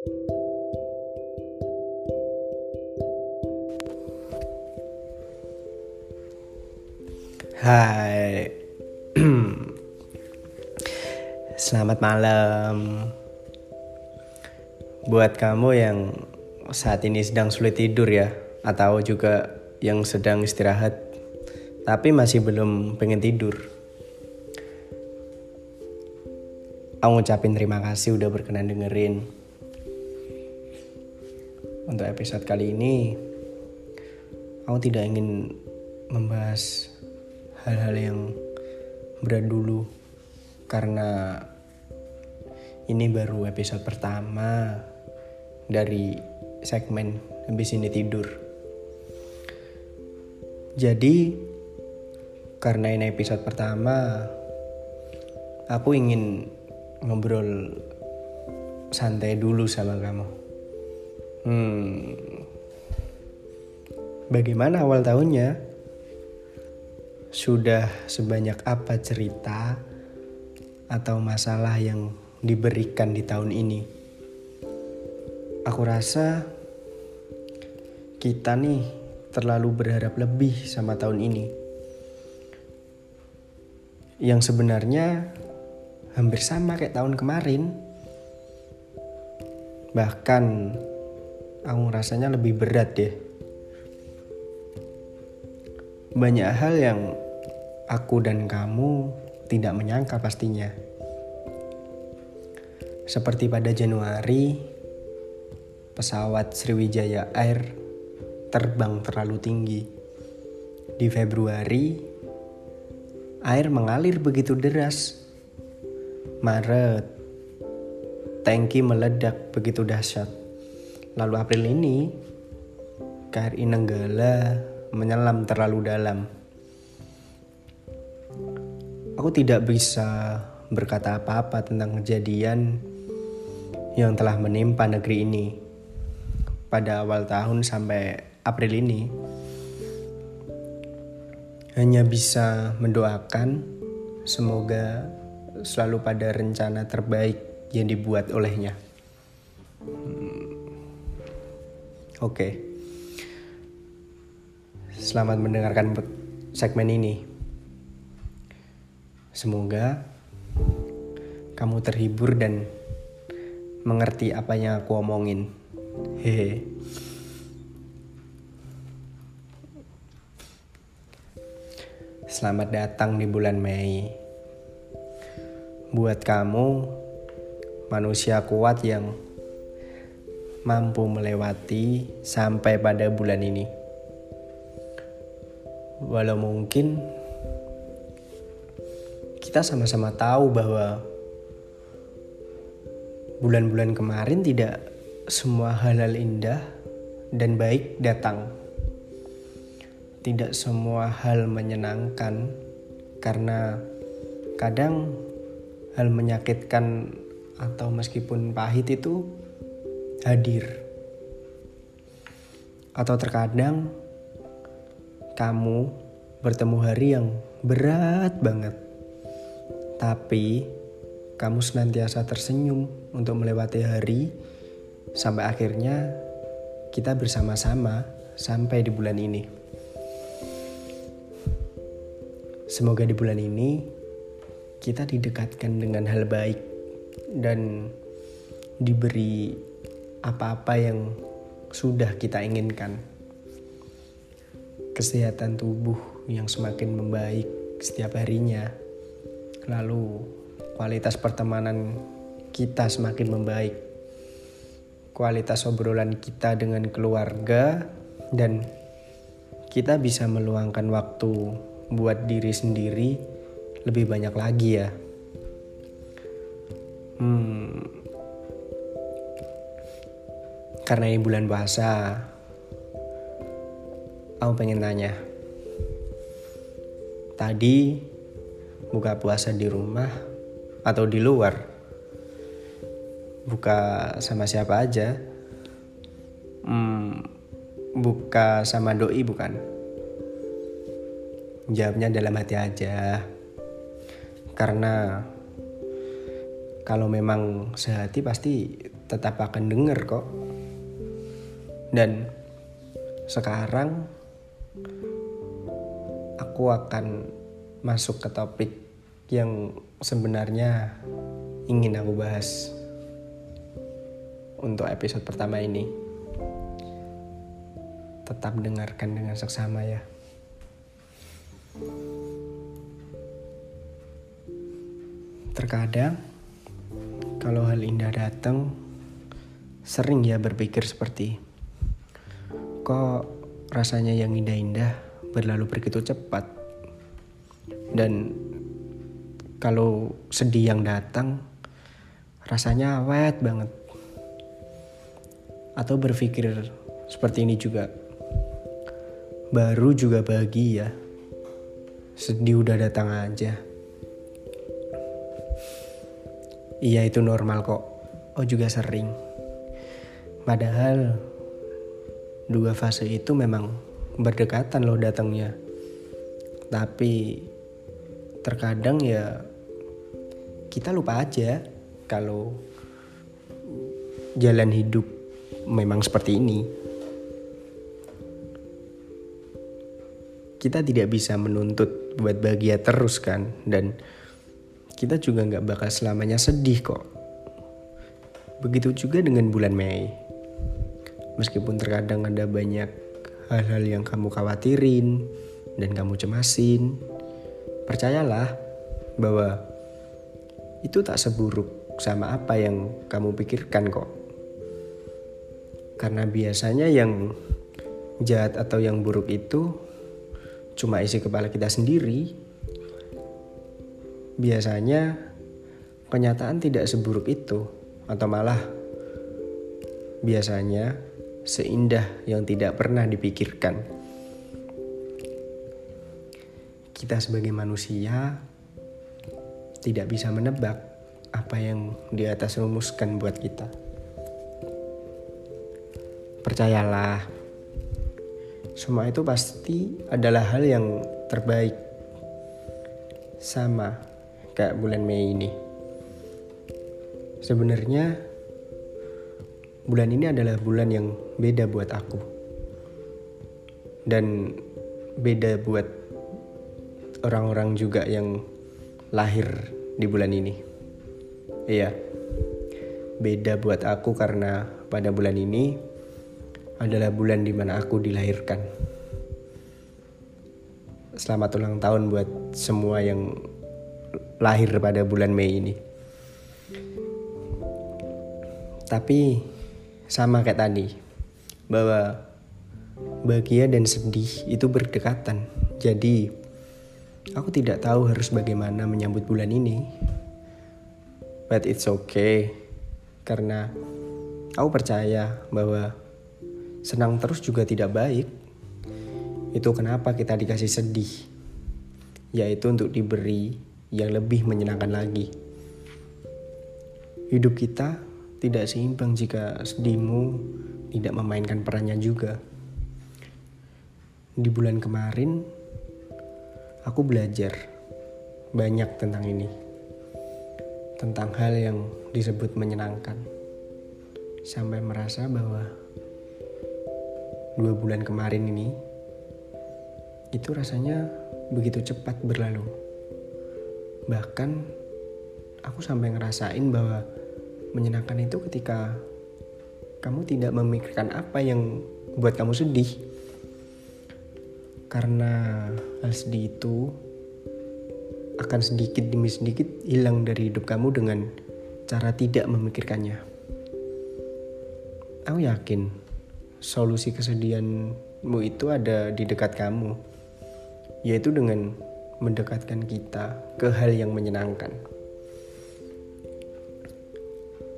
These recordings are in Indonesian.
Hai. Selamat malam. Buat kamu yang saat ini sedang sulit tidur ya Atau juga yang sedang istirahat Tapi masih belum pengen tidur. Aku ngucapin terima kasih udah berkenan dengerin Untuk episode kali ini Aku tidak ingin membahas hal-hal yang berat dulu karena ini baru episode pertama dari segmen habis ini tidur. Jadi karena ini episode pertama, aku ingin ngobrol santai dulu sama kamu. Hmm, bagaimana awal tahunnya? sudah sebanyak apa cerita atau masalah yang diberikan di tahun ini. Aku rasa kita nih terlalu berharap lebih sama tahun ini. Yang sebenarnya hampir sama kayak tahun kemarin. Bahkan aku rasanya lebih berat deh banyak hal yang aku dan kamu tidak menyangka pastinya. Seperti pada Januari, pesawat Sriwijaya Air terbang terlalu tinggi. Di Februari, air mengalir begitu deras. Maret, tangki meledak begitu dahsyat. Lalu April ini, KRI Nenggala menyelam terlalu dalam. Aku tidak bisa berkata apa-apa tentang kejadian yang telah menimpa negeri ini pada awal tahun sampai April ini. Hanya bisa mendoakan semoga selalu pada rencana terbaik yang dibuat olehnya. Oke. Okay. Selamat mendengarkan segmen ini. Semoga kamu terhibur dan mengerti apa yang aku omongin. Hehe. Selamat datang di bulan Mei. Buat kamu, manusia kuat yang mampu melewati sampai pada bulan ini. Walau mungkin kita sama-sama tahu bahwa bulan-bulan kemarin tidak semua hal-hal indah dan baik datang. Tidak semua hal menyenangkan karena kadang hal menyakitkan atau meskipun pahit itu hadir. Atau terkadang kamu bertemu hari yang berat banget. Tapi kamu senantiasa tersenyum untuk melewati hari sampai akhirnya kita bersama-sama sampai di bulan ini. Semoga di bulan ini kita didekatkan dengan hal baik dan diberi apa-apa yang sudah kita inginkan kesehatan tubuh yang semakin membaik setiap harinya. Lalu kualitas pertemanan kita semakin membaik. Kualitas obrolan kita dengan keluarga dan kita bisa meluangkan waktu buat diri sendiri lebih banyak lagi ya. Hmm. Karena ini bulan puasa, Aku pengen tanya. Tadi buka puasa di rumah atau di luar? Buka sama siapa aja? Hmm, buka sama doi bukan? Jawabnya dalam hati aja. Karena kalau memang sehati pasti tetap akan denger kok. Dan sekarang aku akan masuk ke topik yang sebenarnya ingin aku bahas untuk episode pertama ini. Tetap dengarkan dengan seksama ya. Terkadang kalau hal indah datang, sering ya berpikir seperti kok rasanya yang indah-indah berlalu begitu cepat. Dan kalau sedih yang datang, rasanya awet banget. Atau berpikir seperti ini juga. Baru juga bahagia. Sedih udah datang aja. Iya itu normal kok. Oh juga sering. Padahal dua fase itu memang berdekatan loh datangnya. Tapi terkadang ya kita lupa aja kalau jalan hidup memang seperti ini. Kita tidak bisa menuntut buat bahagia terus kan dan kita juga nggak bakal selamanya sedih kok. Begitu juga dengan bulan Mei. Meskipun terkadang ada banyak hal-hal yang kamu khawatirin dan kamu cemasin, percayalah bahwa itu tak seburuk sama apa yang kamu pikirkan kok. Karena biasanya yang jahat atau yang buruk itu cuma isi kepala kita sendiri. Biasanya kenyataan tidak seburuk itu atau malah biasanya seindah yang tidak pernah dipikirkan. Kita sebagai manusia tidak bisa menebak apa yang di atas rumuskan buat kita. Percayalah, semua itu pasti adalah hal yang terbaik. Sama kayak bulan Mei ini. Sebenarnya bulan ini adalah bulan yang beda buat aku. Dan beda buat orang-orang juga yang lahir di bulan ini. Iya. Beda buat aku karena pada bulan ini adalah bulan di mana aku dilahirkan. Selamat ulang tahun buat semua yang lahir pada bulan Mei ini. Tapi sama kayak tadi, bahwa bahagia dan sedih itu berdekatan. Jadi aku tidak tahu harus bagaimana menyambut bulan ini. But it's okay, karena aku percaya bahwa Senang terus juga tidak baik. Itu kenapa kita dikasih sedih, yaitu untuk diberi yang lebih menyenangkan lagi. Hidup kita tidak seimbang jika sedihmu tidak memainkan perannya juga. Di bulan kemarin, aku belajar banyak tentang ini, tentang hal yang disebut menyenangkan, sampai merasa bahwa dua bulan kemarin ini itu rasanya begitu cepat berlalu. Bahkan aku sampai ngerasain bahwa menyenangkan itu ketika kamu tidak memikirkan apa yang buat kamu sedih. Karena hal sedih itu akan sedikit demi sedikit hilang dari hidup kamu dengan cara tidak memikirkannya. Aku yakin solusi kesedihanmu itu ada di dekat kamu, yaitu dengan mendekatkan kita ke hal yang menyenangkan.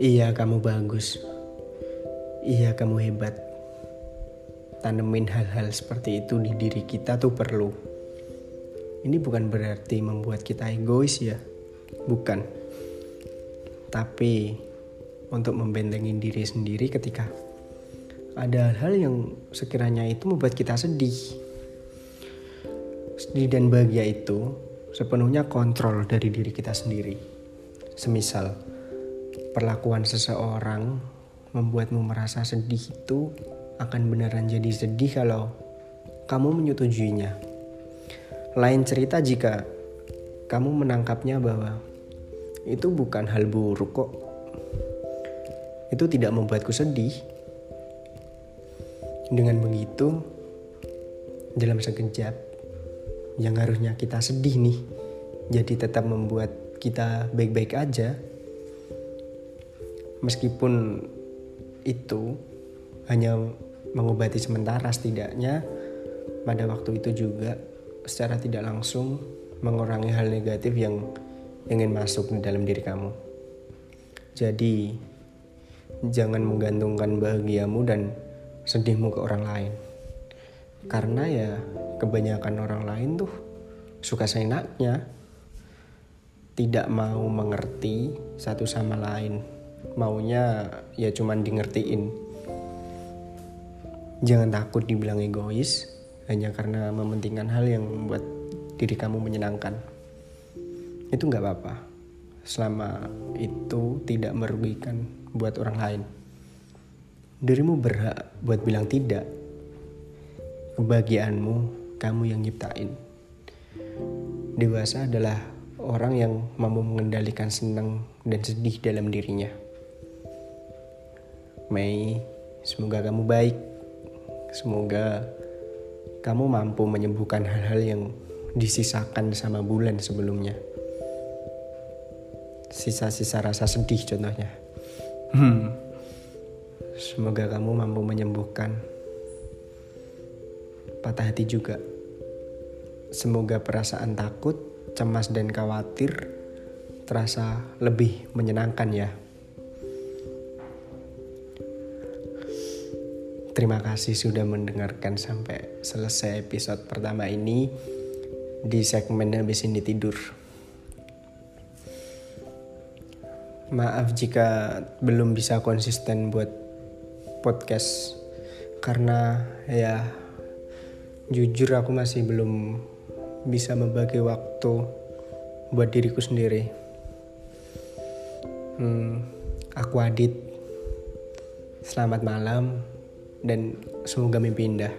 Iya, kamu bagus. Iya, kamu hebat. Tanemin hal-hal seperti itu di diri kita tuh perlu. Ini bukan berarti membuat kita egois ya, bukan. Tapi untuk membentengin diri sendiri ketika ada hal-hal yang sekiranya itu membuat kita sedih. Sedih dan bahagia itu sepenuhnya kontrol dari diri kita sendiri. Semisal perlakuan seseorang membuatmu merasa sedih itu akan beneran jadi sedih kalau kamu menyetujuinya. Lain cerita jika kamu menangkapnya bahwa itu bukan hal buruk kok. Itu tidak membuatku sedih. Dengan begitu, dalam sekejap, yang harusnya kita sedih nih, jadi tetap membuat kita baik-baik aja. Meskipun itu hanya mengobati sementara setidaknya pada waktu itu juga secara tidak langsung mengurangi hal negatif yang ingin masuk di dalam diri kamu. Jadi, jangan menggantungkan bahagiamu dan sedihmu ke orang lain. Karena ya kebanyakan orang lain tuh suka seenaknya. Tidak mau mengerti satu sama lain. Maunya ya cuman di ngertiin. Jangan takut dibilang egois hanya karena mementingkan hal yang membuat diri kamu menyenangkan. Itu nggak apa-apa. Selama itu tidak merugikan buat orang lain. Dirimu berhak buat bilang tidak. Kebahagiaanmu kamu yang nyiptain. Dewasa adalah orang yang mampu mengendalikan senang dan sedih dalam dirinya. Mei, semoga kamu baik. Semoga kamu mampu menyembuhkan hal-hal yang disisakan sama bulan sebelumnya. Sisa-sisa rasa sedih contohnya. Hmm. Semoga kamu mampu menyembuhkan patah hati juga. Semoga perasaan takut, cemas, dan khawatir terasa lebih menyenangkan ya. Terima kasih sudah mendengarkan sampai selesai episode pertama ini di segmen habis ini tidur. Maaf jika belum bisa konsisten buat podcast karena ya jujur aku masih belum bisa membagi waktu buat diriku sendiri. Hmm, aku Adit. Selamat malam dan semoga mimpi indah.